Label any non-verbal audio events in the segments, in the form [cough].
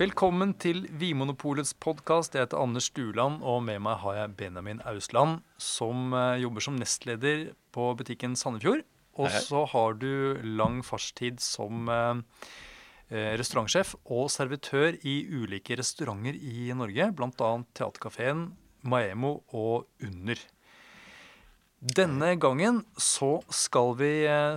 Velkommen til Vinmonopolets podkast. Jeg heter Anders Stuland, og med meg har jeg Benjamin Ausland, som eh, jobber som nestleder på butikken Sandefjord. Og så har du lang fartstid som eh, eh, restaurantsjef og servitør i ulike restauranter i Norge, bl.a. Theatercaféen, Maemo og Under. Denne gangen så skal vi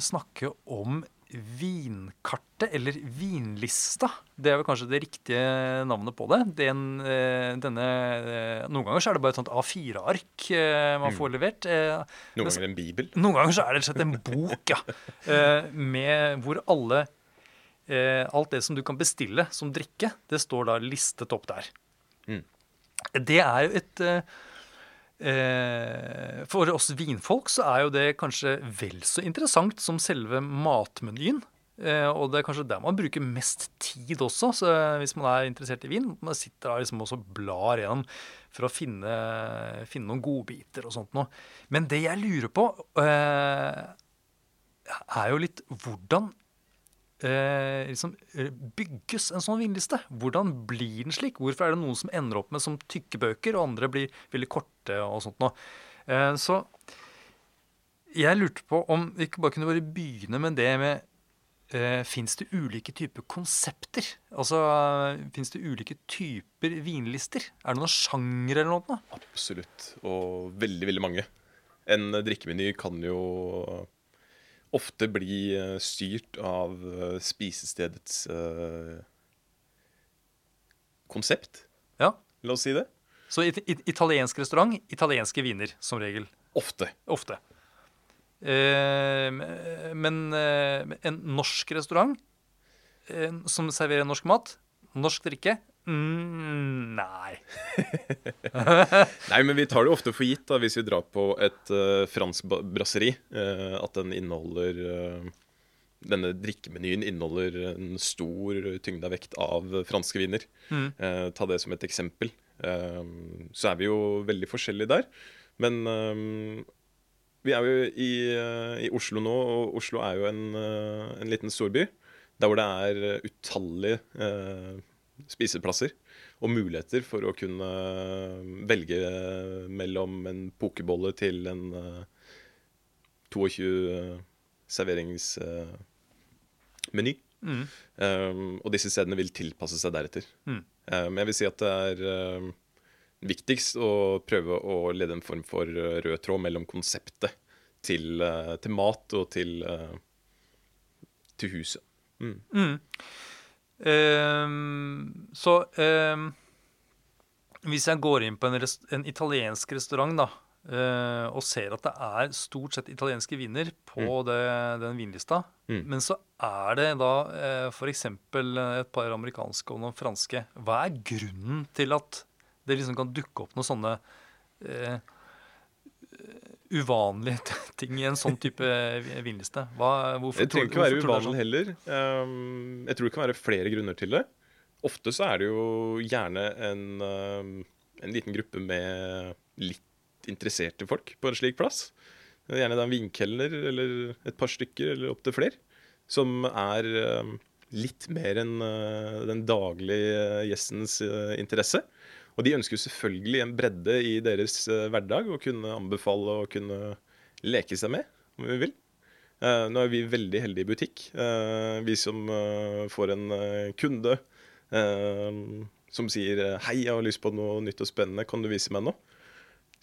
snakke om vinkartet, eller vinlista. Det er vel kanskje det riktige navnet på det. Den, eh, denne, eh, noen ganger så er det bare et sånt A4-ark eh, man får levert. Eh, Noen ganger en bibel. noen ganger så er det rett og slett en bok, ja. Med hvor alle Alt det som du kan bestille som drikke, det står da listet opp der. Mm. Det er jo et For oss vinfolk så er jo det kanskje vel så interessant som selve matmenyen. Eh, og det er kanskje der man bruker mest tid også, så hvis man er interessert i vin. Man sitter der liksom også og blar gjennom for å finne, finne noen godbiter og sånt noe. Men det jeg lurer på, eh, er jo litt hvordan eh, liksom, eh, bygges en sånn vinliste? Hvordan blir den slik? Hvorfor er det noen som ender opp med som tykke bøker, og andre blir veldig korte og sånt noe? Eh, så jeg lurte på om vi ikke bare kunne bare begynne med det med eh, Fins det ulike typer konsepter? Altså, Fins det ulike typer vinlister? Er det noen sjanger eller noe? Absolutt. Og veldig, veldig mange. En drikkemeny kan jo ofte bli eh, styrt av eh, spisestedets uh, konsept. Ja. La oss si det. Så it it italiensk restaurant, italienske viner som regel. Ofte. Ofte. Eh, men eh, en norsk restaurant eh, som serverer norsk mat, norsk drikke mm, Nei. [laughs] Nei, men vi tar det ofte for gitt da, hvis vi drar på et uh, fransk brasseri, uh, at den inneholder uh, Denne drikkemenyen inneholder en stor tyngde av vekt av franske viner. Mm. Eh, ta det som et eksempel. Eh, så er vi jo veldig forskjellige der. Men eh, vi er jo i, i Oslo nå, og Oslo er jo en, en liten storby. Der hvor det er utallige spiseplasser og muligheter for å kunne velge mellom en pokebolle til en eh, 22 serveringsmeny. Mm. Um, og disse stedene vil tilpasse seg deretter. Mm. Men jeg vil si at det er um, viktigst å prøve å lede en form for rød tråd mellom konseptet til, uh, til mat og til, uh, til huset. Mm. Mm. Ehm, så um, hvis jeg går inn på en, rest en italiensk restaurant da, uh, og ser at det er stort sett italienske viner på det, den vinlista, Mm. men så er det da uh, f.eks. et par amerikanske og noen franske, hva er grunnen til at det liksom kan dukke opp noen sånne eh, uvanlige [laughs] ting i en sånn type vinliste? Hva, hvorfor Det trenger ikke være er uvanlig heller. Um, jeg tror det kan være flere grunner til det. Ofte så er det jo gjerne en, um, en liten gruppe med litt interesserte folk på en slik plass. Gjerne det er en vinkelner eller et par stykker eller opptil flere. Som er um, litt mer enn uh, den daglige gjestens uh, interesse. Og de ønsker jo selvfølgelig en bredde i deres uh, hverdag å kunne anbefale og kunne leke seg med, om vi vil. Eh, nå er vi veldig heldige i butikk. Eh, vi som eh, får en eh, kunde eh, som sier eh, 'Hei, jeg har lyst på noe nytt og spennende. Kan du vise meg noe?'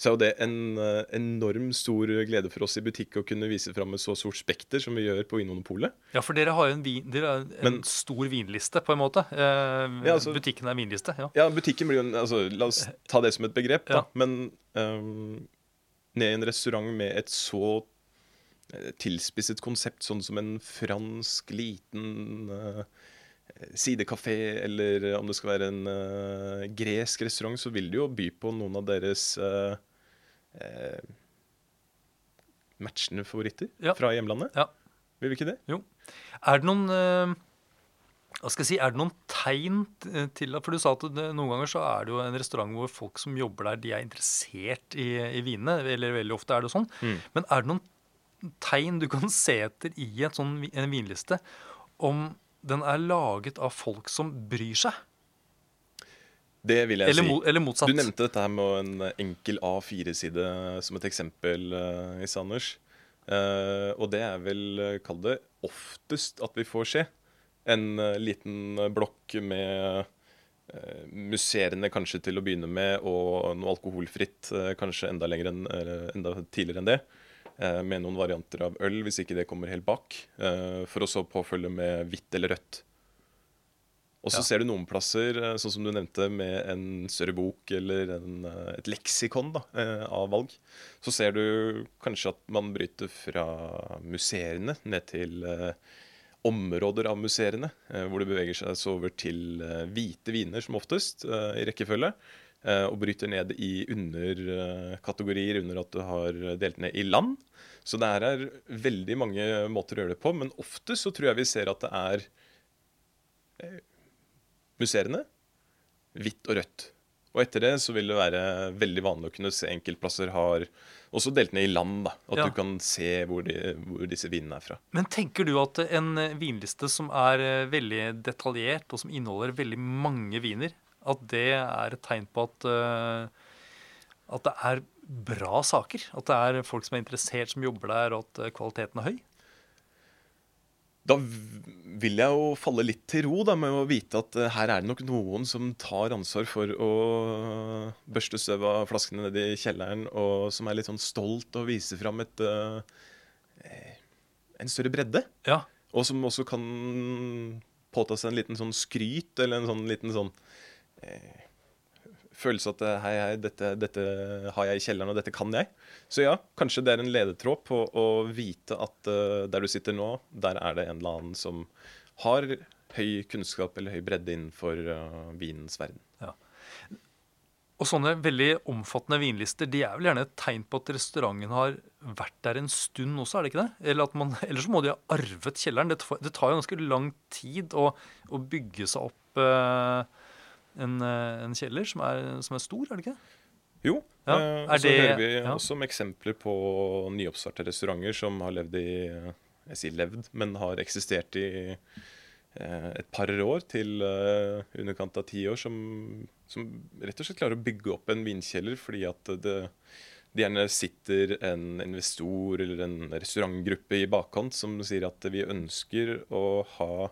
Så er jo det en eh, enorm stor glede for oss i butikk å kunne vise fram et så stort spekter som vi gjør på Vinmonopolet. Ja, for dere har jo en, vin, har en Men- stor vinliste, på en måte. Eh, Ja, altså- butikken er vinliste. ja. Ja, butikken blir jo en altså, La oss ta det som et begrep, da. Ja. Men um, ned i en restaurant med et så eh, tilspisset konsept, sånn som en fransk liten uh, sidekafé, eller om det skal være en uh, gresk restaurant, så vil det jo by på noen av deres eh, eh, matchende favoritter Ja. fra hjemlandet. Ja. Vil vi ikke det? Jo. Er det noen eh, hva skal jeg si, Er det noen tegn til For du sa at det, noen ganger så er det jo en restaurant hvor folk som jobber der, de er interessert i, i vinene. Eller veldig ofte er det sånn. Mm. Men er det noen tegn du kan se etter i et sånn, en vinliste om den er laget av folk som bryr seg? Det vil jeg Eller, si. eller motsatt. Du nevnte dette her med en enkel A4-side som et eksempel uh, i Sanders. Eh, og det er vel, uh, kall det, oftest at vi får se. En uh, liten blokk med uh, musserende kanskje til å begynne med, og noe alkoholfritt eh, kanskje enda, enn, enda tidligere enn det. eh, med noen varianter av øl, hvis ikke det kommer helt bak. eh, for å så påfølge med hvitt eller rødt. Og så Ja. ser du noen plasser, eh, sånn som du nevnte, med en større bok eller en, eh, et leksikon da, eh, av valg. Så ser du kanskje at man bryter fra museene ned til områder av museene, eh, hvor det beveger seg så over til hvite viner som oftest, i rekkefølge. eh, Og bryter ned i underkategorier under at du har delt ned i land. Så det her er veldig mange måter å gjøre det på, men ofte så tror jeg vi ser at det er museene, hvitt og rødt. Og etter det så vil det være veldig vanlig å kunne se enkeltplasser har også delt ned i land. da, At Ja. du kan se hvor, de, hvor disse vinene er fra. Men tenker du at en eh, vinliste som er eh, veldig detaljert, og som inneholder veldig mange viner, at det er et tegn på at, eh, at det er bra saker? At det er folk som er interessert, som jobber der, og at kvaliteten er høy? Da vil jeg jo falle litt til ro da, med å vite at eh, her er det nok noen som tar ansvar for å børste støv av flaskene nede i kjelleren, og som er litt sånn stolt og viser fram et, eh, eh, en større bredde. Ja. Og som også kan påta seg en liten sånn skryt, eller en sånn liten sånn eh, følelse at eh, hei, hei, dette, dette har jeg i kjelleren, og dette kan jeg. Så ja, kanskje det er en ledetråd på å vite at uh, der du sitter nå, der er det en eller annen som har høy kunnskap eller høy bredde innenfor uh, vinens verden. Og sånne veldig omfattende vinlister de er vel gjerne et tegn på at restauranten har vært der en stund også, er det ikke det? Eller, man, [laughs] eller så må de ha arvet kjelleren. Det, tar- det tar jo ganske lang tid å, å bygge seg opp eh, en, eh, en kjeller som er, som er stor, er det ikke? Jo, Ja, eh, og så det- hører vi ja. også om eksempler på nyoppstartede restauranter som har levd i eh, Jeg sier levd, men har eksistert i eh, et par år til eh, underkant av ti år, som, som rett og slett klarer å bygge opp en vinkjeller fordi at det, det gjerne sitter en investor eller en restaurantgruppe i bakkant som sier at vi ønsker å ha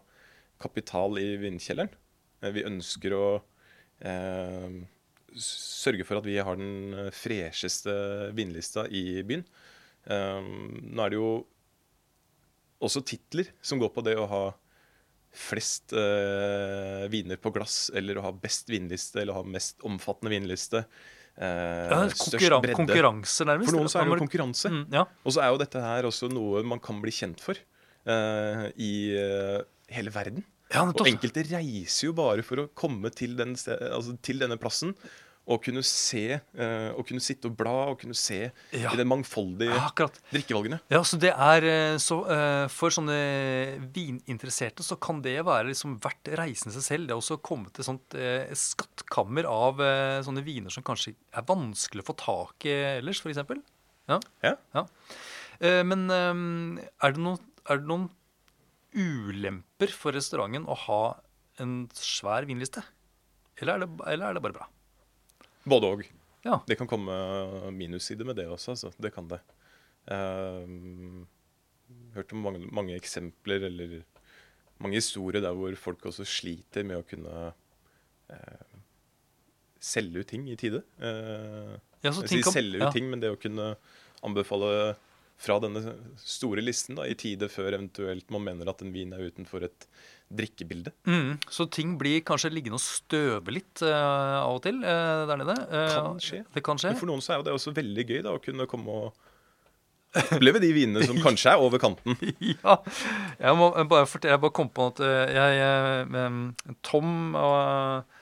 kapital i vinkjelleren. Eh, Vi ønsker å eh, sørge for at vi har den eh, fresheste vinlista i byen. Um, nå er det jo også titler som går på det å ha flest eh, viner på glass, eller å ha best vinliste, eller å ha mest omfattende vinliste. eh, Ja, konkurran bredde. konkurranse, nærmest. For noen så er det jo konkurranse. Mm, ja. Og så er jo dette her også noe man kan bli kjent for eh, i hele verden. Ja, Og enkelte reiser jo bare for å komme til, den altså til denne plassen og kunne se, eh, og kunne sitte og bla og kunne se Ja. i de mangfoldige akkurat. drikkevalgene. Ja, så det er eh, så eh, For sånne vininteresserte så kan det være liksom verdt reisen seg selv. Det er også å komme til sånt skattkammer av sånne viner som kanskje er vanskelig å få tak i ellers, f.eks. Ja. Ja. ja. Men eh, er, det noen, er det noen ulemper for restauranten å ha en svær vinliste? Eller er det, eller er det bare bra? Både og. Ja. Det kan komme minussider med det også, altså. Det kan det. Uh, hørt om mange, mange eksempler eller mange historier der hvor folk også sliter med å kunne uh, selge ut ting i tide. Uh, Ja, ting kan- selge ut ja. ting, men det å kunne anbefale fra denne store listen da, i tide før eventuelt man mener at en vin er utenfor et drikkebilde. Mm, så ting blir kanskje liggende og støve litt uh, av og til uh, der nede. Uh, Kan skje. Det kan skje. Men for noen så er det også veldig gøy da, å kunne komme og oppleve de vinene som [laughs] kanskje er over kanten. [laughs] ja. Jeg må bare fortelle, jeg bare kom på at jeg, Tom og,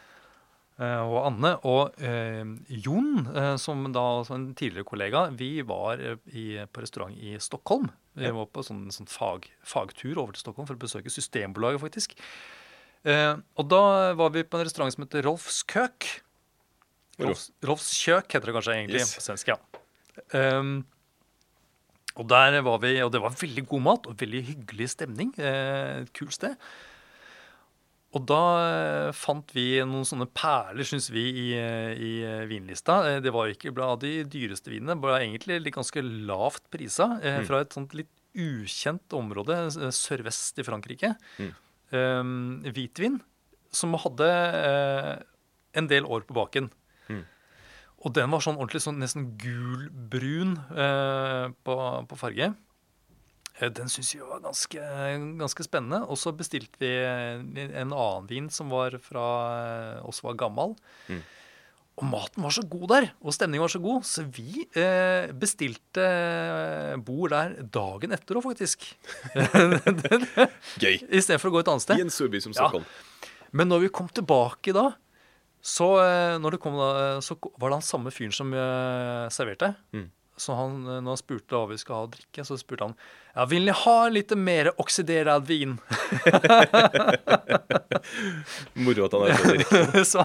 og Anne og eh, Jon, eh, som da som en tidligere kollega, vi var eh, i, på restaurant i Stockholm. Vi var på sånn, sånn fag, fagtur over til Stockholm for å besøke Systembolaget, faktisk. Eh, og da var vi på en restaurant som heter Rolfs Køk. Rolfs, Rolfs Kjøk heter det kanskje egentlig Yes. på svensk. ja. Um, og der var vi, og det var veldig god mat og veldig hyggelig stemning. Eh, et kult sted. Og da eh, fant vi noen sånne perler, syns vi, i, eh, i eh, vinlista. Det var ikke blant de dyreste vinene, bare egentlig litt ganske lavt prisa. Mm. fra et sånt litt ukjent område sørvest i Frankrike. Mm. Um, hvitvin som hadde uh, en del år på baken. Mm. Og den var sånn ordentlig sånn nesten gulbrun uh, på, på farge. Eh, Den syns vi var ganske, ganske spennende. Og så bestilte vi en annen vin som var fra eh, også var gammel. Mm. Og maten var så god der, og stemningen var så god, så vi eh, bestilte bord der dagen etter òg, faktisk. Gøy. [laughs] Istedenfor å gå et annet sted. I en storby som Ja. Stockholm. Men når vi kom tilbake da, så, eh, når det kom da, så var det han samme fyren som eh, serverte. Mm. Så han, eh, når han spurte hva vi skal ha å drikke, så spurte han ja, vil ni ha litt mer oksiderad vin. [laughs] Moro at han er så direkte. [laughs] så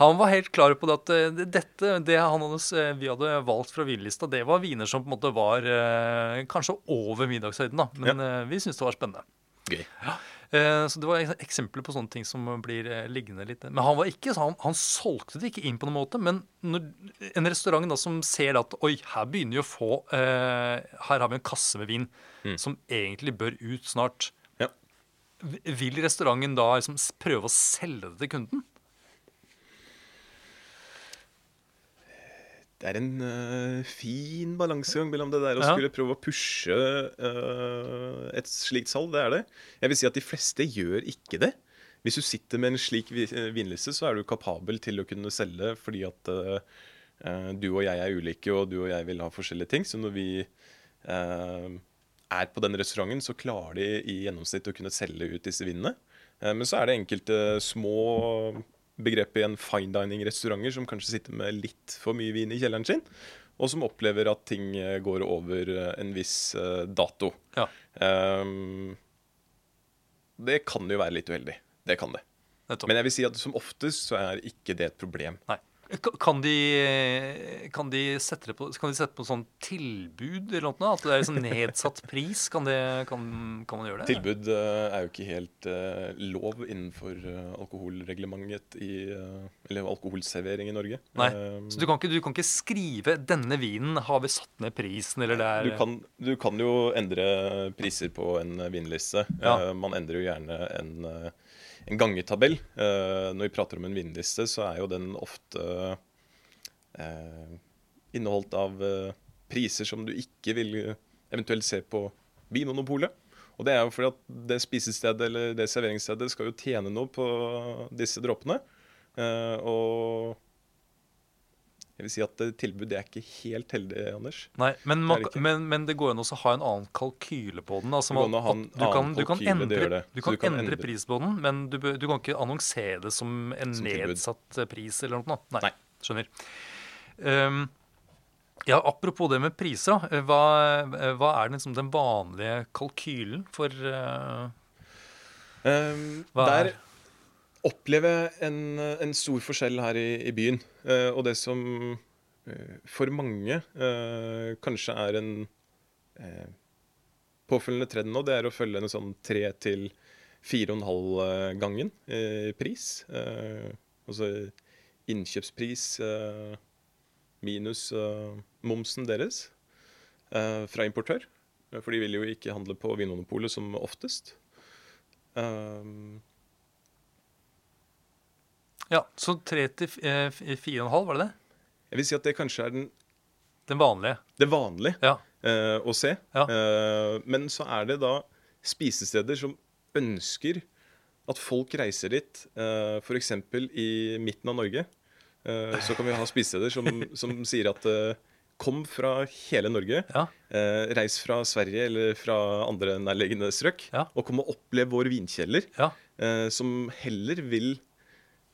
han var helt klar på det at eh, dette, det han hadde, vi hadde valgt fra vinlista, det var viner som på en måte var eh, kanskje over middagshøyden. da, Men ja. vi syntes det var spennende. Gøy. Eh, Så det var ek- eksempler på sånne ting som blir eh, liggende litt Men han var ikke, så han, han solgte det ikke inn på noen måte. Men når, en restaurant da som ser at oi, her begynner vi å få eh, Her har vi en kasse med vin Mm. som egentlig bør ut snart. Ja. Vil restauranten da liksom prøve å selge det til kunden? Det er en uh, fin balansegang mellom det der å Ja. skulle prøve å pushe uh, et slikt salg. Det er det. Jeg vil si at de fleste gjør ikke det. Hvis du sitter med en slik vi- eh, vinliste, så er du kapabel til å kunne selge fordi at eh, du og jeg er ulike, og du og jeg vil ha forskjellige ting. Så når vi er på den restauranten, så klarer de i gjennomsnitt å kunne selge ut disse vinene. Men så er det enkelte små begrep i en fine dining-restauranter som kanskje sitter med litt for mye vin i kjelleren sin, og som opplever at ting eh, går over eh, en viss eh, dato. Ja, Um, det kan jo være litt uheldig. Det kan det. nettopp. Men jeg vil si at som oftest så er ikke det et problem. Nei. Ka- Kan de, kan de sette det på Kan de sette på sånn tilbud eller noe? At det er sånn nedsatt pris? Kan, det, kan, kan man gjøre det? Tilbud eh, er jo ikke helt uh, lov innenfor eh, alkoholreglementet i Eller alkoholservering i Norge. Nei. um, Så du kan, ikke, du kan ikke skrive 'denne vinen har vi satt ned prisen', eller det er Du kan, du kan jo endre priser på en vinliste. Ja. Uh, man endrer jo gjerne en, eh, en gangetabell. Eh, når vi prater om en vinliste, så er jo den ofte eh, inneholdt av eh, priser som du ikke vil eventuelt se på Vinmonopolet. Og det er jo fordi at det spisestedet eller det serveringsstedet skal jo tjene noe på disse dråpene. Og jeg vil si at eh, tilbud det er ikke helt heldig, Anders. Nei, men, man, Det men, men det går an å ha en annen kalkyle på den. Altså, Det går an å ha at en du, kan, du kan kalkyle, det det. Du kan du kan endre endre- pris på den, men du, du kan ikke annonsere det som en Som nedsatt eh, pris eller noe. Nei, Nei. skjønner. Um, ja, Apropos det med priser, eh, Hva, hva er liksom, den vanlige kalkylen for uh, Um, Hva der er- opplever jeg en, en stor forskjell her i, i byen. Eh, og det som eh, for mange eh, kanskje er en eh, påfølgende trend nå, det er å følge en sånn tre til fire og en halv eh, gangen i pris. Eh, altså innkjøpspris minus momsen deres fra importør. For de vil jo ikke handle på Vinmonopolet som oftest. Um, Ja, så tre til f- eh, halv, var det det? jeg vil si at det kanskje er den, Den vanlige. det vanlige Ja. eh, å se. Ja. Eh, men så er det da spisesteder som ønsker at folk reiser dit, uh, f.eks. i midten av Norge. Eh, så kan vi ha spisesteder som, [laughs] som sier at eh, kom fra hele Norge. Ja. eh, reis fra Sverige eller fra andre nærliggende strøk. Ja. Og kom og opplev vår vinkjeller. ja. eh, som heller vil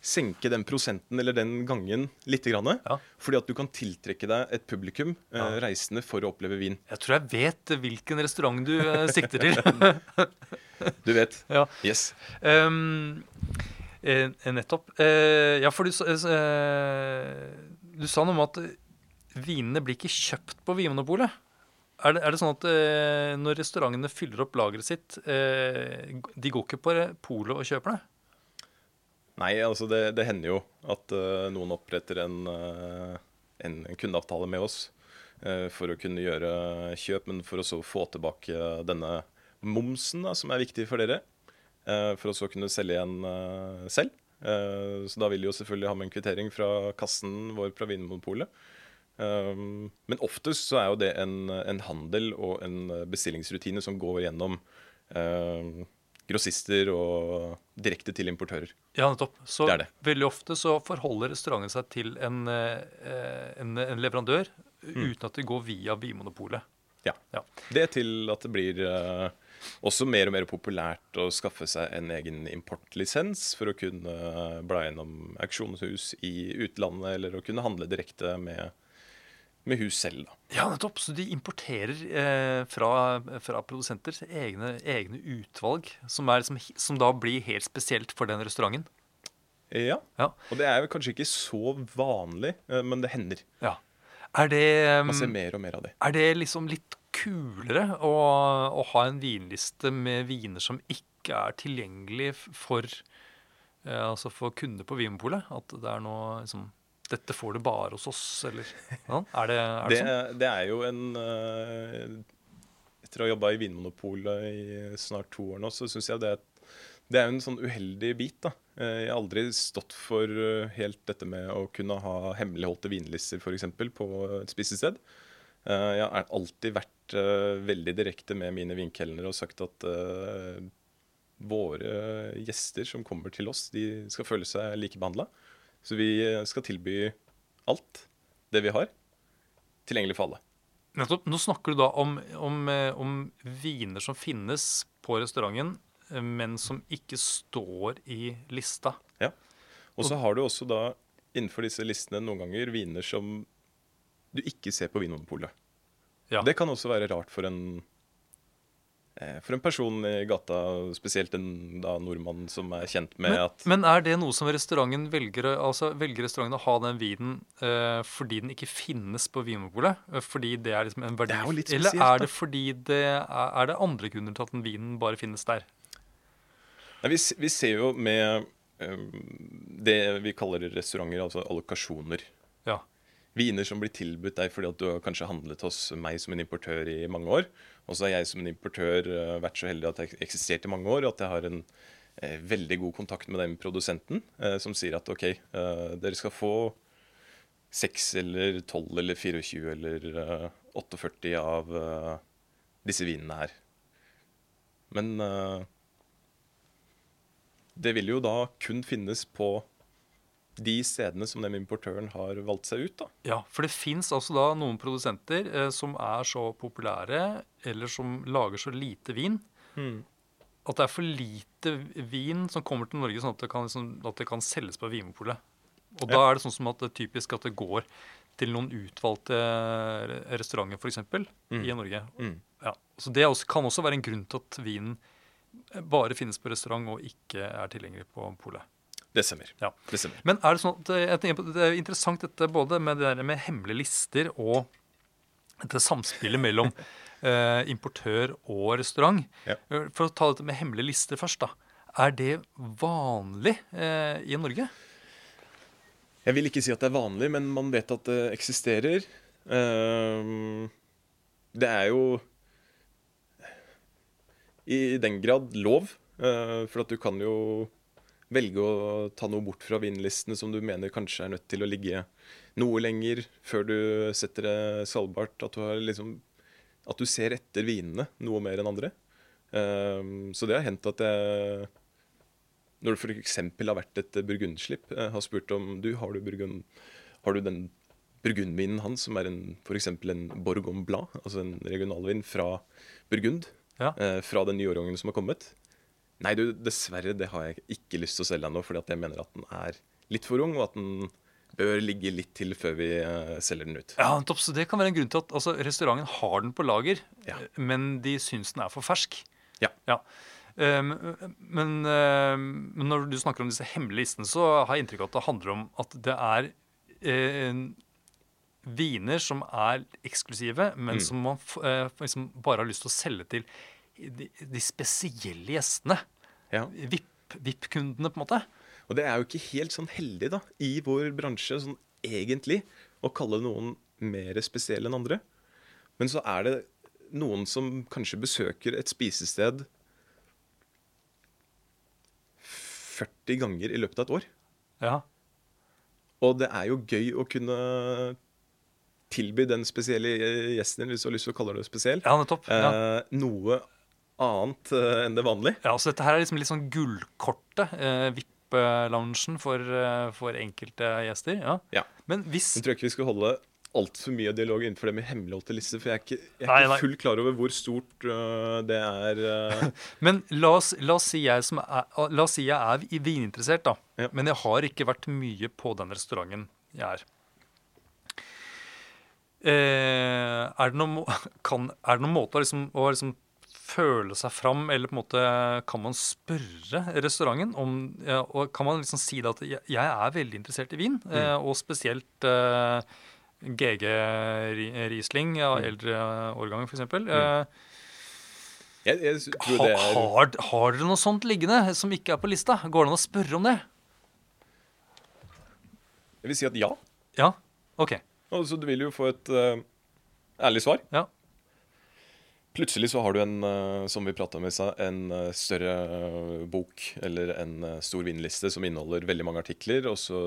senke den prosenten eller den gangen litt. Grann, Ja. Fordi at du kan tiltrekke deg et publikum eh, Ja. reisende for å oppleve vin. Jeg tror jeg vet hvilken restaurant du eh, [laughs] sikter til. [laughs] Du vet. ja. Yes. Um, eh, nettopp. Eh, ja, for du, eh, du sa noe om at vinene blir ikke kjøpt på Vinmonopolet. Er det, er det sånn at når restaurantene fyller opp lageret sitt, eh, de går ikke på polet og kjøper det? Nei, altså det, det hender jo at uh, noen oppretter en, uh, en kundeavtale med oss uh, for å kunne gjøre kjøp, men for å så få tilbake denne momsen da, som er viktig for dere. for å så kunne selge igjen selv. Så da vil de jo selvfølgelig ha med en kvittering fra kassen vår fra Vinmonopolet. Men oftest så er jo det en, en handel og en bestillingsrutine som går gjennom eh, grossister og direkte til importører. Ja, nettopp. Så Det det. veldig ofte så forholder restauranten seg til en, eh, en, en leverandør uten at det går via Vinmonopolet. Ja. Ja. Det til at det blir eh, også mer og mer populært å skaffe seg en egen importlisens for å kunne bla gjennom auksjonshus i utlandet, eller å kunne handle direkte med, med hus selv. da. Ja, nettopp. Så de importerer eh, fra, fra produsenter egne, egne utvalg, som, er som, som da blir helt spesielt for den restauranten. Ja, Ja. Og det er jo kanskje ikke så vanlig, eh, men det hender. ja. Er det, Man ser mer og mer av det. er det liksom litt kulere å, å ha en vinliste med viner som ikke er tilgjengelig for, eh, altså for kunder på Vinmonopolet? At det er noe liksom Dette får du bare hos oss, eller ja, Er det, er det, Det, sånn? det er jo en eh, Etter å ha jobba i Vinmonopolet i snart to år nå, så syns jeg det er, det er en sånn uheldig bit. da. Eh, Jeg har aldri stått for eh, helt dette med å kunne ha hemmeligholdte vinlister eksempel, på et spisested. Jeg har alltid vært veldig direkte med mine vinkelnere og sagt at våre gjester som kommer til oss, de skal føle seg likebehandla. Så vi eh, skal tilby alt det vi har, tilgjengelig for alle. Nettopp. Nå snakker du da om, om, eh, om viner som finnes på restauranten, eh, men som ikke står i lista. Ja. Og så har du også da innenfor disse listene noen ganger viner som du ikke ser på Vinmonopolet. Ja. Det kan også være rart for en for en person i gata, spesielt en da, nordmann som er kjent med Men, at men er det noe som restauranten velger, altså velger restauranten å ha den vinen eh, fordi den ikke finnes på Vinmonopolet? Eh, Fordi det er liksom en verdi? Det er jo litt spesielt, Eller er det fordi det er, er det andre grunner til at den vinen bare finnes der? Nei, vi, vi ser jo med eh, det vi kaller restauranter, altså allokasjoner. Ja. Viner som blir tilbudt deg fordi at du har kanskje handlet hos meg som en importør i mange år. Og så har jeg som en importør eh, vært så heldig at jeg har eksistert i mange år, og at jeg har en eh, veldig god kontakt med den produsenten eh, som sier at OK, dere skal få 6 eller 12 eller 24 eller eh, 48 av disse vinene her. Men det vil jo da kun finnes på de stedene som den importøren har valgt seg ut. da. Ja, for det fins altså da noen produsenter eh, som er så populære, eller som lager så lite vin, at det er for lite vin som kommer til Norge, sånn at det kan, liksom, at det kan selges på Vinmonopolet. Og da er det sånn som at det er typisk at det går til noen utvalgte restauranter, f.eks., Mm. i Norge. Mm. Ja, så Det også, kan også være en grunn til at vinen bare finnes på restaurant og ikke er tilgjengelig på polet. Det stemmer. Ja. Det stemmer. Men er det sånn at eh, det er interessant dette både med det der med hemmelige lister og dette samspillet mellom [laughs] eh, importør og restaurant. Ja. Eh, For å ta dette med hemmelige lister først, da. Er det vanlig eh, i Norge? Jeg vil ikke si at det er vanlig, men man vet at det eksisterer. Ehm, det er jo i den grad lov, uh, for at du kan jo velge å ta noe bort fra vinlistene som du mener kanskje er nødt til å ligge noe lenger før du setter det salgbart. At du, har liksom, at du ser etter vinene noe mer enn andre. Um, så det har hendt at jeg når det f.eks. har vært et burgundslipp, eh, har spurt om du, har du, burgund, har du den burgundvinen hans, som er en, f.eks. en Bourgogne Blad, altså en regionalvin fra Burgund, Ja. eh, fra den nye årgangen som har kommet. Nei, du, dessverre, det har jeg ikke lyst til å selge ennå, fordi jeg mener at den er litt for ung, og at den bør ligge litt til før vi uh, selger den ut. Ja, topp, Så det kan være en grunn til at altså, restauranten har den på lager, Ja. men de syns den er for fersk. Ja. Um, men, um, men når du snakker om disse hemmelige listene, så har jeg inntrykk av at det handler om at det er uh, viner som er eksklusive, men Mm. som man eh, liksom bare har lyst til å selge til de, de spesielle gjestene. Ja. VIP- VIP-kundene, på en måte. Og det er jo ikke helt sånn heldig da, i vår bransje sånn egentlig å kalle noen mer spesiell enn andre. Men så er det noen som kanskje besøker et spisested 40 ganger i løpet av et år. Ja. Og det er jo gøy å kunne tilby den spesielle gjesten din, hvis du har lyst til å kalle det spesiell, ja, nettopp. Ja. eh, noe annet eh, enn det vanlige. Ja, så dette her er liksom litt sånn gullkortet. Eh, VIP-loungen for, eh, for enkelte gjester. Ja. Ja. Men hvis Jeg tror ikke vi skal holde altfor mye dialog innenfor det med hemmeligholdte lister, for jeg er ikke, jeg er Nei, ikke fullt klar over hvor stort uh, det er. Uh... [laughs] Men la oss, la oss si jeg som er, la oss si jeg er vininteressert, da. Ja. Men jeg har ikke vært mye på den restauranten jeg er. Eh, er, det noen, [laughs] kan, er det noen måte å liksom, å liksom føle seg fram, eller på en måte kan man spørre restauranten om ja, og Kan man liksom si det at jeg, er veldig interessert i vin, eh, og spesielt eh, GG Ri- Riesling av eldre årgang, f.eks. Eh, Jeg, jeg tror det er har, har dere noe sånt liggende som ikke er på lista? Går det an å spørre om det? Jeg vil si at ja. Ja? OK. Og så du vil jo få et uh, ærlig svar. Ja. Plutselig så har du en, øh, som vi prata om i stad, en øh, større øh, bok eller en stor vinliste som inneholder veldig mange artikler, og så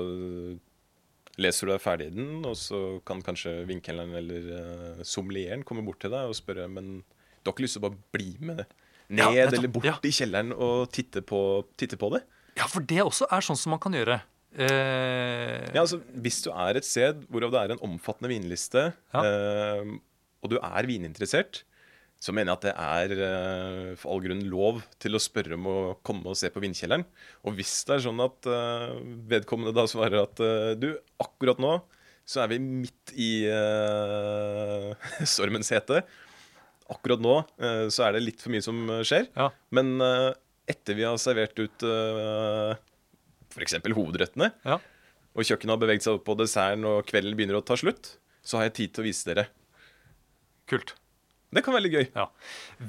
leser du deg ferdig i den, og så kan kanskje vinkelneren eller sommelieren komme bort til deg og spørre Men du har ikke lyst til å bare bli med ned Ja, eller bort ja. i kjelleren og titte på, titte på det? Ja, for det også er sånn som man kan gjøre. Eh, Ja, altså Hvis du er et sted hvor det er en omfattende vinliste, Ja. eh, og du er vininteressert, så mener jeg at det er eh, for all grunn lov til å spørre om å komme og se på vindkjelleren. Og hvis det er sånn at eh, vedkommende da svarer at eh, du, akkurat nå så er vi midt i uh, [laughs] stormens hete. Akkurat nå uh, så er det litt for mye som skjer. Ja. Men uh, etter vi har servert ut uh, f.eks. hovedrettene, ja. og kjøkkenet har beveget seg opp på desserten, og kvelden begynner å ta slutt, så har jeg tid til å vise dere. Kult. Det kan være litt gøy. Ja.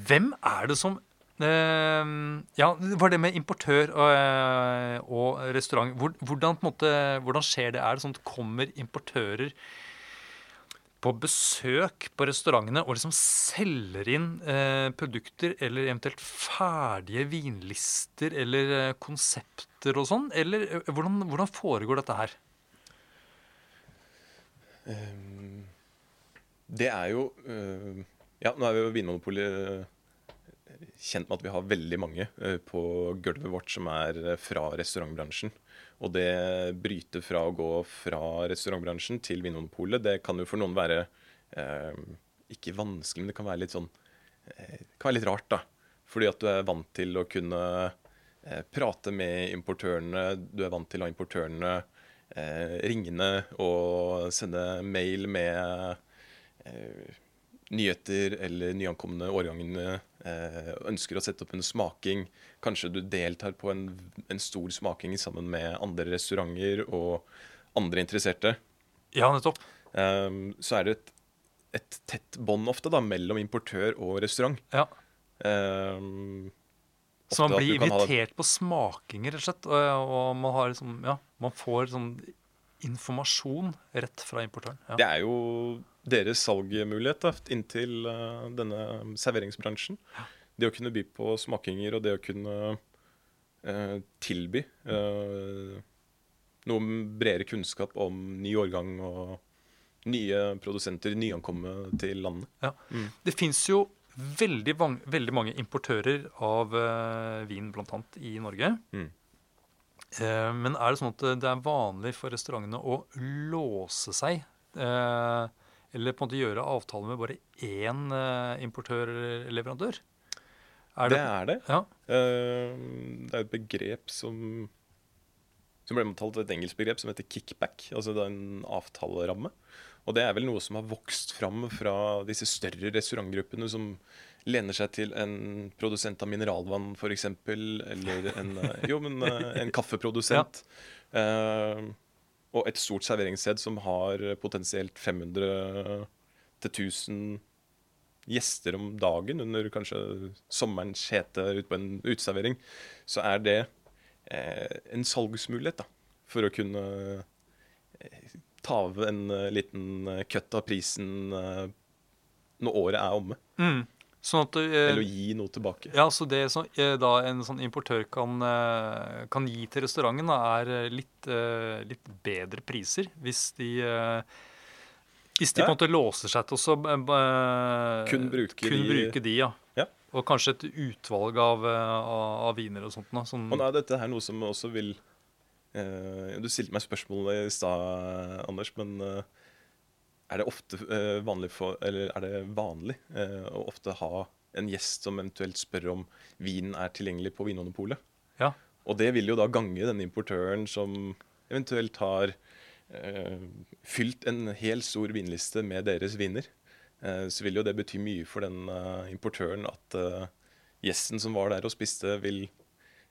Hvem er det som eh, Ja, det var det med importør og, eh, og restaurant. Hvor, hvordan, på en måte, hvordan skjer det? Er det sånn at kommer importører på besøk på restaurantene og liksom selger inn eh, produkter eller eventuelt ferdige vinlister eller eh, konsepter og sånn? Eller eh, hvordan, hvordan foregår dette her? Um, Det er jo øh, Ja, nå er jo Vinmonopolet kjent med at vi har veldig mange øh, på gulvet vårt som er øh, fra restaurantbransjen. Og det bryter fra å gå fra restaurantbransjen til Vinmonopolet, det kan jo for noen være eh, ikke vanskelig, men det kan være litt sånn eh, Det kan være litt rart, da. Fordi at du er vant til å kunne eh, prate med importørene. Du er vant til å ha importørene eh, ringende og sende mail med eh, nyheter eller nyankomne årgangene. Eh, ønsker å sette opp en smaking. Kanskje du deltar på en, en stor smaking sammen med andre restauranter og andre interesserte. Ja, nettopp. Eh, så er det et, et tett bånd ofte da, mellom importør og restaurant. Ja. Um, Så man blir invitert ha- på smakinger, rett og slett. Og, og man, har liksom, ja, man får sånn informasjon rett fra importøren. Ja. Det er jo deres salgmulighet da, inntil uh, denne serveringsbransjen. Det å kunne by på smakinger og det å kunne uh, tilby uh, noe bredere kunnskap om ny årgang og nye produsenter nyankomne til landet. Ja. Det fins jo veldig, veldig mange importører av uh, vin, bl.a. i Norge. Mm. Eh, men er det sånn at det er vanlig for restaurantene å låse seg? Eh, eller på en måte gjøre avtaler med bare én eh, importør eller leverandør? Er Det er det. Ja. Eh, det er et begrep som som ble omtalt et engelsk begrep som heter kickback. Altså det er en avtaleramme. Og det er vel noe som har vokst fram fra disse større restaurantgruppene som lener seg til en produsent av mineralvann f.eks. Eller en, eh, [laughs] jo, men, eh, en kaffeprodusent. Eh, og et stort serveringssted som har potensielt 500 til 1000 gjester om dagen under kanskje sommerens hete ute på en uteservering, så er det eh, en salgsmulighet da, for å kunne eh, ta av en uh, liten kutt av prisen uh, når året er omme. Mm. Sånn at eh, Eller å gi noe tilbake. Ja, så det som eh, da en sånn importør kan, eh, kan gi til restauranten, da, er eh, litt, eh, litt bedre priser hvis de eh, Hvis de Ja. på en måte låser seg til å Kun bruker kun de- bruke de, ja. Ja. Og kanskje et utvalg av, av, av viner og sånt. Da, sånn, Og nå er dette her noe som også vil eh, Du stilte meg spørsmålet i stad, Anders, men er det ofte eh, vanlig for Eller er det vanlig eh, å ofte ha en gjest som eventuelt spør om vinen er tilgjengelig på Vinmonopolet? Ja. Og det vil jo da gange denne importøren som eventuelt har eh, fylt en hel stor vinliste med deres viner. Eh, så vil jo det bety mye for den eh, importøren at eh, gjesten som var der og spiste, vil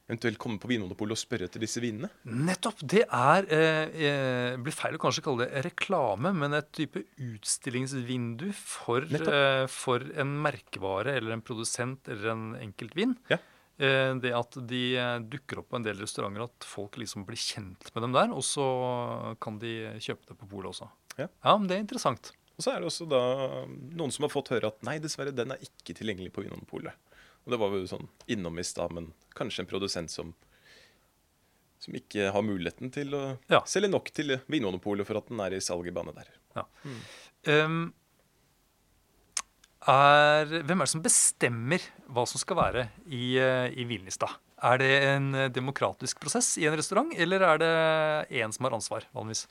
eventuelt komme på Vinmonopolet og spørre etter disse vinene. Nettopp! Det er eh, eh, blir feil å kanskje kalle det reklame, men et type utstillingsvindu for, eh, for en merkevare eller en produsent eller en enkeltvin. Ja. Eh, det at de eh, dukker opp på en del restauranter, at folk liksom blir kjent med dem der, og så kan de kjøpe det på polet også. Ja. men det er interessant. Og så er det også da noen som har fått høre at nei, dessverre, den er ikke tilgjengelig på Vinmonopolet. Og det var jo sånn innom i stad, men kanskje en produsent som som ikke har muligheten til å Ja. selge nok til Vinmonopolet for at den er i salg i bane der. Um, er, hvem er det som bestemmer hva som skal være i, eh, i vinlista? Er det en eh, demokratisk prosess i en restaurant, eller er det én som har ansvar, vanligvis?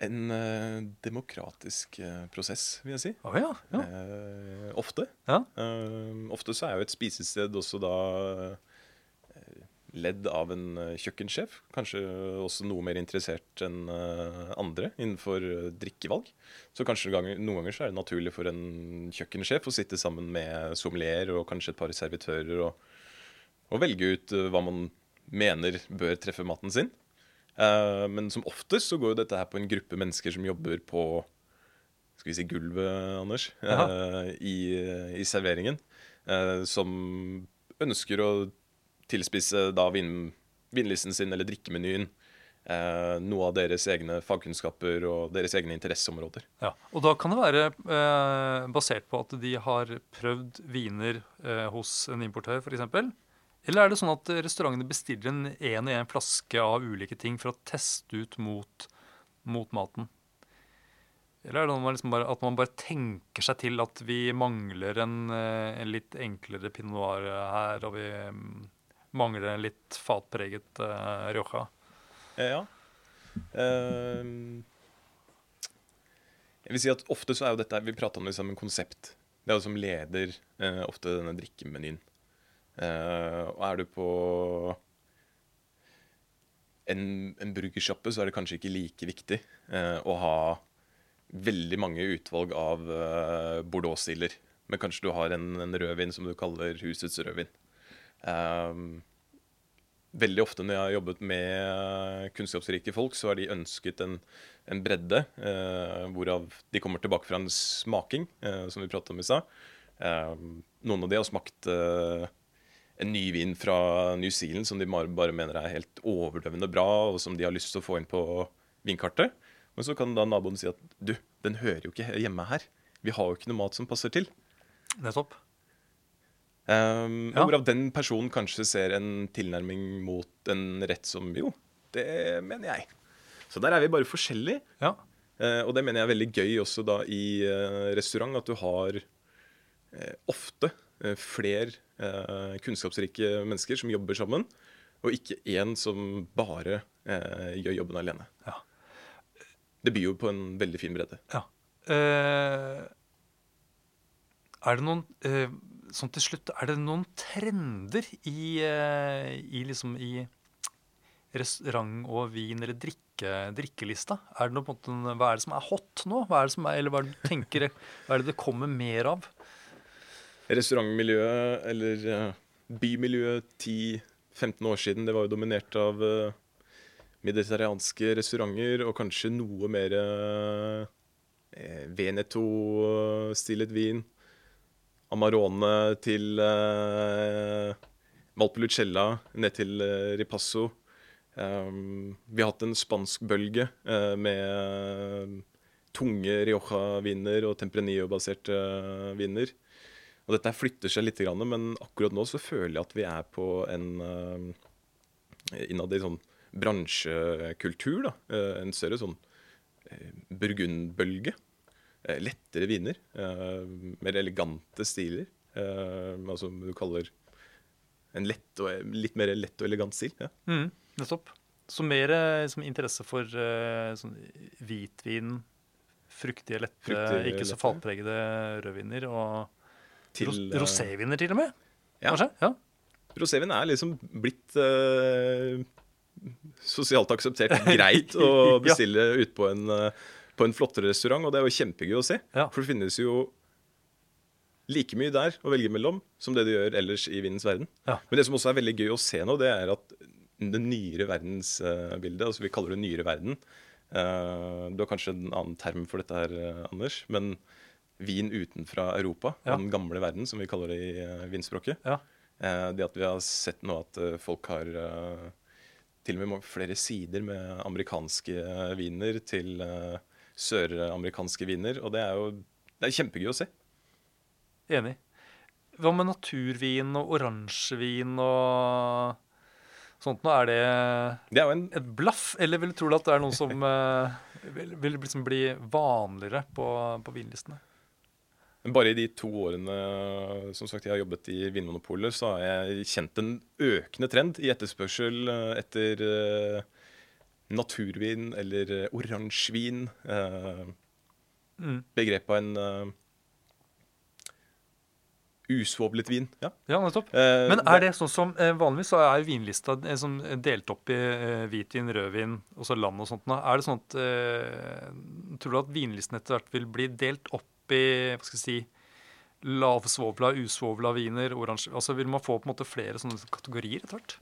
En eh, demokratisk eh, prosess, vil jeg si. Oh, ja. ja. Eh, ofte. ja. Eh, ofte så er jo et spisested også da eh, ledd av en eh, kjøkkensjef. Kanskje også noe mer interessert enn andre innenfor drikkevalg. Så kanskje ganger, noen ganger så er det naturlig for en kjøkkensjef å sitte sammen med sommelier og kanskje et par servitører og, og velge ut hva man mener bør treffe maten sin. Eh, men som oftest så går jo dette her på en gruppe mennesker som jobber på skal vi si gulvet, Anders, eh, i, i serveringen. Eh, som ønsker å tilspisse da vin, vinlisten sin eller drikkemenyen. Noe av deres egne fagkunnskaper og deres egne interesseområder. ja. Og da kan det være eh, basert på at de har prøvd viner eh, hos en importør, f.eks. Eller er det sånn at restaurantene bestiller en én og én flaske av ulike ting for å teste ut mot, mot maten? Eller er det man liksom bare, at man bare tenker seg til at vi mangler en, eh, en litt enklere pinot noir her, og vi mm, mangler en litt fatpreget uh, rioja? Ja. Uh, jeg vil si at ofte så er jo dette Vi prater om det som en konsept. Det er jo som leder uh, ofte denne drikkemenyen. Eh, og er du på en, en burgersjappe, så er det kanskje ikke like viktig eh, å ha veldig mange utvalg av uh, Bordeaux-stiler. Men kanskje du har en, en rødvin som du kaller husets rødvin. Eh, veldig ofte når jeg har jobbet med kunnskapsrike folk, så har de ønsket en, en bredde, Uh, hvorav de kommer tilbake fra en smaking, uh, som vi pratet om i stad. Uh, noen av de har smakt eh, en ny vin fra New Zealand som de bare, mener er helt overdøvende bra, og som de har lyst til å få inn på vinkartet. Men så kan da naboen si at du, den hører jo ikke hjemme her. Vi har jo ikke noe mat som passer til. Nettopp. Um, Ja. Hvorav den personen kanskje ser en tilnærming mot en rett som jo, det mener jeg. Så der er vi bare forskjellige. Ja. Uh, og det mener jeg er veldig gøy også da i uh, restaurant, at du har uh, ofte uh, flere eh, kunnskapsrike mennesker som jobber sammen, og ikke én som bare eh, gjør jobben alene. Ja. Det byr jo på en veldig fin bredde. Ja. Eh, er det noen eh, Sånn til slutt, er det noen trender i, eh, i liksom i restaurant- og vin- eller drikke, drikkelista? Er det noe, på en måte, hva er det som er hot nå? Hva er det som er, eller hva er det du tenker Hva er det det kommer mer av? Restaurantmiljøet, eller eh, bymiljøet 10-15 år siden, det var jo dominert av eh, mediterranske restauranter og kanskje noe mer eh, Veneto-stilet vin. Amarone til eh, Valpolicella ned til Ripasso. Vi har hatt en spansk bølge med tunge Rioja-viner og Tempranillo-baserte viner. Og dette flytter seg litt, men akkurat nå så føler jeg at vi er på en innad i sånn bransjekultur. da, En større sånn burgundbølge. Lettere viner. Mer elegante stiler. Altså du kaller en lett og, litt mer lett og elegant stil. Ja. Mm, nettopp. Så mer liksom, interesse for sånn hvitvin, fruktige, lette, fruktige, ikke så fatpregede rødviner. Og til, eh, roséviner, til og med. Ja. Kanskje? Ja. Rosévin er liksom blitt uh, sosialt akseptert greit å [laughs] bestille ja. ute på en, uh, på en flottere restaurant, og det er jo kjempegøy å se. Ja. For det finnes jo like mye der å velge mellom som det du gjør ellers i vindens verden. Ja. Men det som også er veldig gøy å se nå, det er at det nyere verdensbildet, altså vi kaller det nyere verden uh, Du har kanskje en annen term for dette her, Anders. Men vin utenfra Europa, ja. den gamle verden, som vi kaller det i uh, vinspråket. Ja. det at vi har sett nå at folk har til og med flere sider med amerikanske viner til søramerikanske viner. Og det er jo det er kjempegøy å se. Enig. Hva med naturvin og oransjevin og sånt nå? Er det, det er en... et blaff, eller vil du tro at det er noe som uh, [laughs] vil, vil liksom bli vanligere på, på vinlistene? Bare i de to årene som sagt, jeg har jobbet i Vinmonopolet, så har jeg kjent en økende trend i etterspørsel eh, etter uh, naturvin eller oransjevin. Uh, mm. Begrepet en Usvovlet vin. Ja, ja nettopp. Eh, Men er det sånn som eh, vanligvis så er vinlista eh, som delt opp i eh, hvitvin, rødvin og så land og sånt? Er det sånn at eh, Tror du at vinlisten etter hvert vil bli delt opp i hva skal jeg si, lavsvovla, usvovla viner, oransje Altså Vil man få på en måte flere sånne kategorier etter hvert?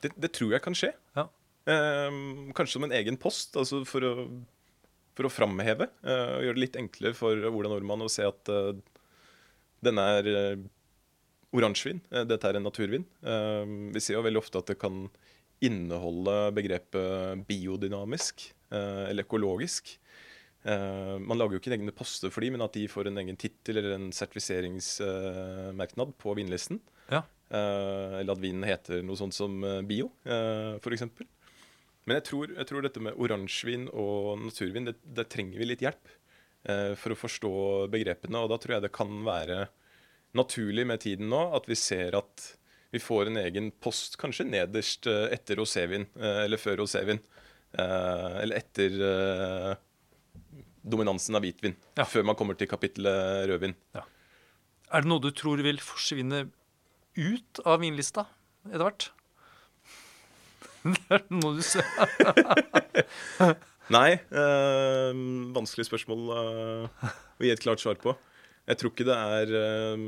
Det, det, tror jeg kan skje. Ja. Eh, kanskje som en egen post, altså for å, for å framheve. Eh, gjøre det litt enklere for Ola Nordmann å se at eh, denne er uh, oransjevin. Uh, dette er en naturvin. Uh, vi ser jo veldig ofte at det kan inneholde begrepet biodynamisk eller økologisk. Man lager jo ikke en egne poster for dem, men at de får en egen tittel eller en sertifiseringsmerknad på vinlisten. Ja. eller at vinen heter noe sånt som bio, uh, f.eks. Men jeg tror, jeg tror, dette med oransjevin og naturvin, det, det trenger vi litt hjelp. Eh, for å forstå begrepene. Og da tror jeg det kan være naturlig med tiden nå at vi ser at vi får en egen post kanskje nederst eh, etter rosévin, eh, eller før rosévin. Eller etter dominansen av hvitvin, ja. før man kommer til kapittelet rødvin. Ja. Er det noe du tror vil forsvinne ut av vinlista hvert? [laughs] Det er noe du ser [laughs] Nei. Øh, vanskelig spørsmål øh, å gi et klart svar på. Jeg tror ikke det er øh,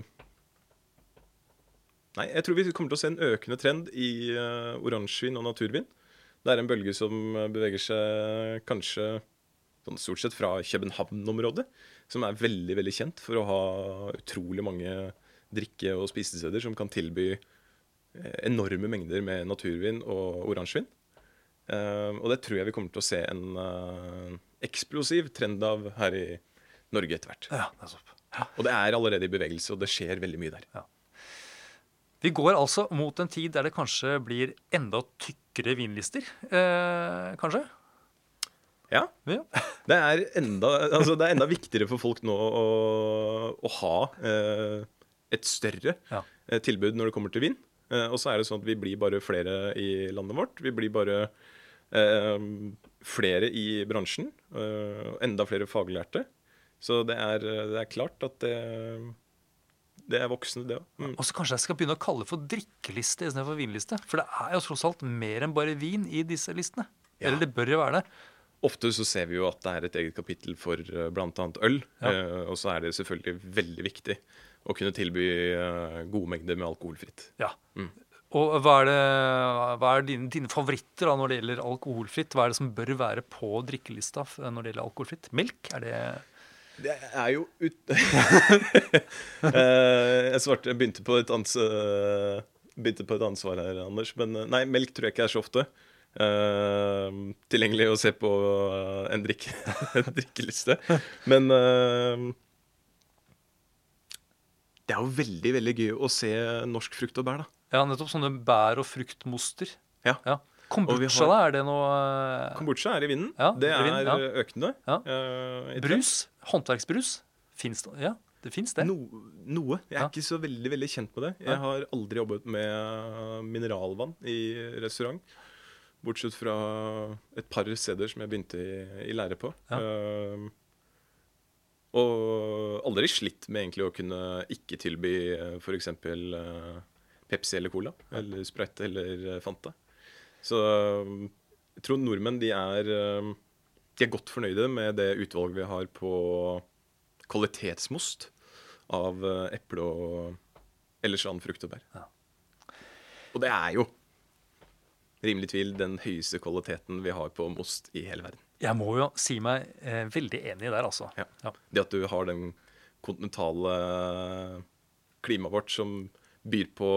Nei, jeg tror vi kommer til å se en økende trend i uh, oransjevin og naturvin. Det er en bølge som beveger seg kanskje sånn stort sett fra København-området, som er veldig veldig kjent for å ha utrolig mange drikke- og spisesteder som kan tilby enorme mengder med naturvin og oransjevin. Uh, og det tror jeg vi kommer til å se en uh, eksplosiv trend av her i Norge etter hvert. Ja, ja. Og det er allerede i bevegelse, og det skjer veldig mye der. Ja. Vi går altså mot en tid der det kanskje blir enda tykkere vinlister. Eh, kanskje? Ja. Det, er enda, altså det, er enda, viktigere for folk nå å, å ha eh, et større ja. Eh, tilbud når det kommer til vin. Eh, og så er det sånn at vi blir bare flere i landet vårt. Vi blir bare eh, flere i bransjen. Eh, enda flere faglærte. Så det er, det er klart at det, det er voksne, det òg. Mm. Og så kanskje jeg skal begynne å kalle det for drikkeliste istedenfor vinliste. For det er jo tross alt mer enn bare vin i disse listene. Ja. Eller det bør jo være det. Ofte så ser vi jo at det er et eget kapittel for uh, bl.a. øl. Ja. Uh, og så er det selvfølgelig veldig viktig å kunne tilby uh, gode mengder med alkoholfritt. Ja. Mm. Og hva er, det, hva er dine, dine, favoritter da når det gjelder alkoholfritt? Hva er det som bør være på drikkelista når det gjelder alkoholfritt? Melk? Er det Det er jo ut... [laughs] Eh, jeg svarte Jeg begynte på et ans... eh, Begynte på et ansvar her, Anders. Men eh, nei, melk tror jeg ikke er så ofte. Eh, tilgjengelig å se på eh, en, drikke, [laughs] en drikkeliste. Men uh, det er jo veldig, veldig gøy å se norsk frukt og bær, da. Ja, nettopp sånne bær- og fruktmoster. Ja. Kombucha, har- da, er det noe eh, Kombucha er i vinden. Ja, det er vind, ja. økende. Ja. eh. Brus? Håndverksbrus? Fins det? Ja, det fins det. No, noe. Jeg er Ja. ikke så veldig veldig kjent med det. Jeg har aldri jobbet med mineralvann i restaurant. Bortsett fra et par steder som jeg begynte i, i lære på. Ja. Uh, og aldri slitt med egentlig å kunne ikke tilby uh, f.eks. Uh, Pepsi eller Cola. Eller Sprite eller eh, Fanta. Så eh, jeg tror nordmenn de er, eh, de er godt fornøyde med det utvalget vi har på kvalitetsmost av eh, eple og ellers annen frukt og bær. Ja. Og det er jo rimelig tvil den høyeste kvaliteten vi har på most i hele verden. Jeg må jo si meg eh, veldig enig der, altså. Ja. Ja. Det at du har den kontinentale klimaet vårt som byr på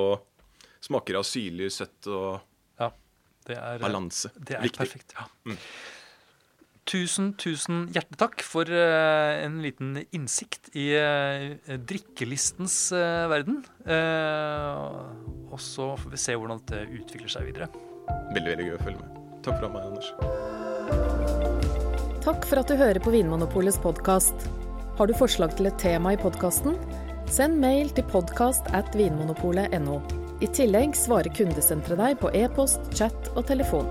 smaker av syrlig, søtt og Ja, det er, balanse. Det er Viktig. perfekt. Mm. Tusen, tusen hjertelig takk for eh, en liten innsikt i eh, drikkelistens eh, verden. Eh, og så får vi se hvordan det utvikler seg videre. Veldig, veldig gøy å følge med. Takk for meg, Anders. Takk for at du hører på Vinmonopolets podkast. Har du forslag til et tema i podkasten? Send mail til podkast at vinmonopolet.no. I tillegg svarer kundesenteret deg på e-post, chat og telefon.